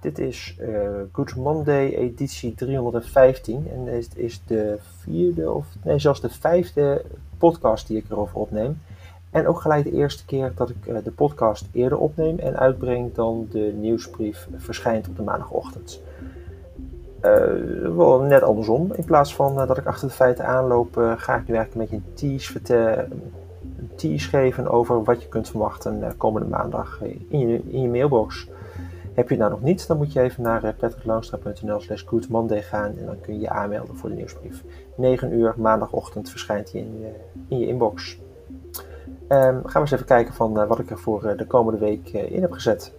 Dit is uh, Good Monday editie 315 en dit is de vierde of nee zelfs de vijfde podcast die ik erover opneem. En ook gelijk de eerste keer dat ik uh, de podcast eerder opneem en uitbreng dan de nieuwsbrief verschijnt op de maandagochtend. Uh, wel net andersom. In plaats van dat ik achter de feiten aanloop, ga ik nu eigenlijk een beetje een tease, vertellen, een tease geven over wat je kunt verwachten komende maandag in je, in je mailbox. Heb je het nou nog niet, dan moet je even naar patrickloonstra.nl slash goodmonday gaan en dan kun je je aanmelden voor de nieuwsbrief. 9 uur maandagochtend verschijnt hij in je, in je inbox. Um, gaan we eens even kijken van uh, wat ik er voor uh, de komende week in heb gezet.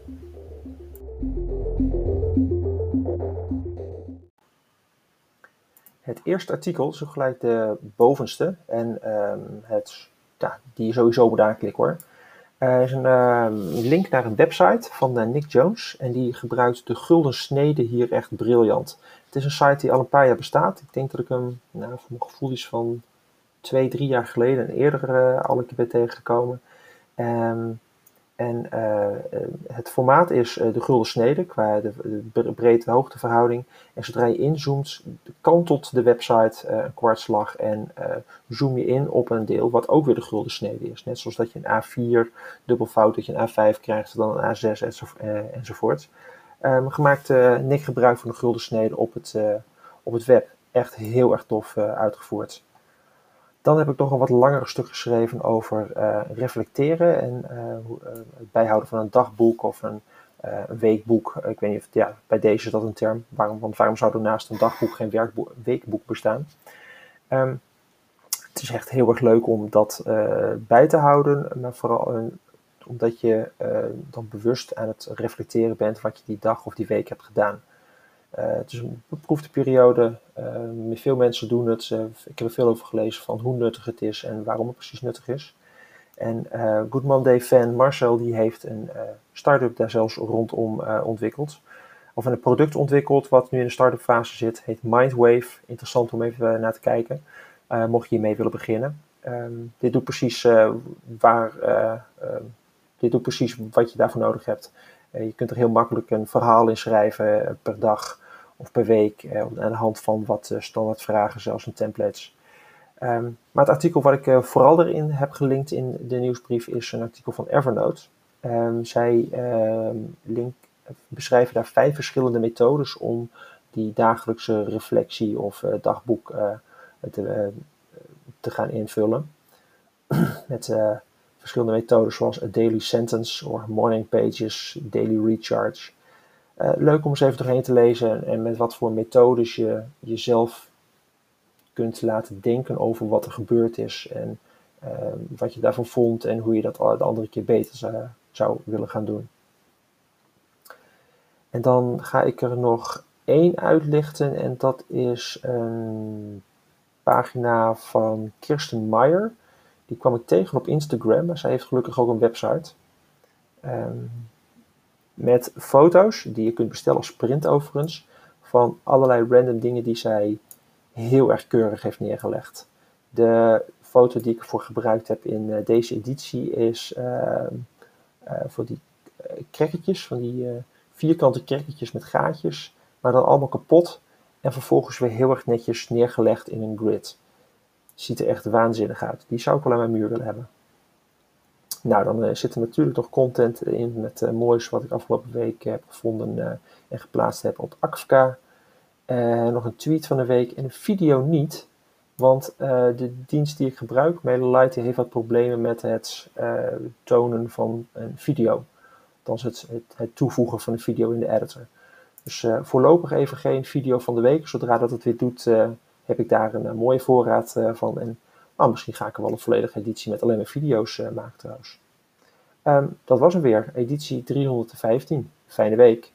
Het eerste artikel is gelijk de bovenste en um, het, ja, die je sowieso moet aanklikken hoor. Er is een uh, link naar een website van uh, Nick Jones en die gebruikt de gulden snede hier echt briljant. Het is een site die al een paar jaar bestaat. Ik denk dat ik hem, nou, voor mijn gevoel is van twee, drie jaar geleden en eerder uh, al een keer ben tegengekomen. Um, en uh, het formaat is uh, de gulden snede qua de, breedte-hoogteverhouding. En zodra je inzoomt, kantelt de website uh, een kwartslag en zoom je in op een deel wat ook weer de gulden snede is. Net zoals dat je een A4 dubbelfout, dat je een A5 krijgt, dan een A6 enzovoort. Um, gemaakt niks gebruik van de gulden snede op het, op het web. Echt heel erg tof uitgevoerd. Dan heb ik nog een wat langer stuk geschreven over uh, reflecteren en uh, het bijhouden van een dagboek of een, weekboek. Ik weet niet of, ja, bij deze is dat een term. Waarom, want waarom zou er naast een dagboek geen werkboek, weekboek bestaan? Um, het is echt heel erg leuk om dat bij te houden, maar vooral omdat je dan bewust aan het reflecteren bent wat je die dag of die week hebt gedaan. Uh, het is een beproefde periode. Uh, veel mensen doen het. Uh, ik heb er veel over gelezen van hoe nuttig het is en waarom het precies nuttig is. En Good Monday fan Marcel die heeft een start-up daar zelfs rondom ontwikkeld. Of een product ontwikkeld wat nu in de start-up fase zit. Heet Mindwave. Interessant om even naar te kijken. mocht je hiermee willen beginnen. Um, dit doet precies waar dit doet precies wat je daarvoor nodig hebt. je kunt er heel makkelijk een verhaal in schrijven per dag of per week eh, aan de hand van wat uh, standaardvragen, zelfs in templates. Um, maar het artikel wat ik uh, vooral erin heb gelinkt in de nieuwsbrief is een artikel van Evernote. Um, zij um, link, beschrijven daar vijf verschillende methodes om die dagelijkse reflectie of dagboek te, te, gaan invullen. Met verschillende methodes zoals a daily sentence of morning pages, daily recharge. Uh, leuk om eens even doorheen te lezen en met wat voor methodes je jezelf kunt laten denken over wat er gebeurd is en uh, wat je daarvan vond en hoe je dat de andere keer beter zou, zou willen gaan doen. En dan ga ik er nog één uitlichten en dat is een pagina van Kirsten Meyer. Die kwam ik tegen op Instagram, maar zij heeft gelukkig ook een website. Um, met foto's die je kunt bestellen als print overigens van allerlei random dingen die zij heel erg keurig heeft neergelegd. De foto die ik ervoor gebruikt heb in uh, deze editie is uh, uh, voor die krekketjes, van die vierkante krekketjes met gaatjes, maar dan allemaal kapot en vervolgens weer heel erg netjes neergelegd in een grid. Ziet er echt waanzinnig uit. Die zou ik wel aan mijn muur willen hebben. Nou, dan uh, zit er natuurlijk nog content in met uh, moois wat ik afgelopen week heb gevonden uh, en geplaatst heb op Akfka. nog een tweet van de week en een video niet, want de dienst die ik gebruik, MailerLite, heeft wat problemen met het tonen van een video. Althans het, het, het, toevoegen van een video in de editor. Dus voorlopig even geen video van de week. Zodra dat het weer doet, heb ik daar een mooie voorraad van. En Oh, misschien ga ik er wel een volledige editie met alleen maar video's uh, maken trouwens. Um, dat was hem weer, editie 315. Fijne week.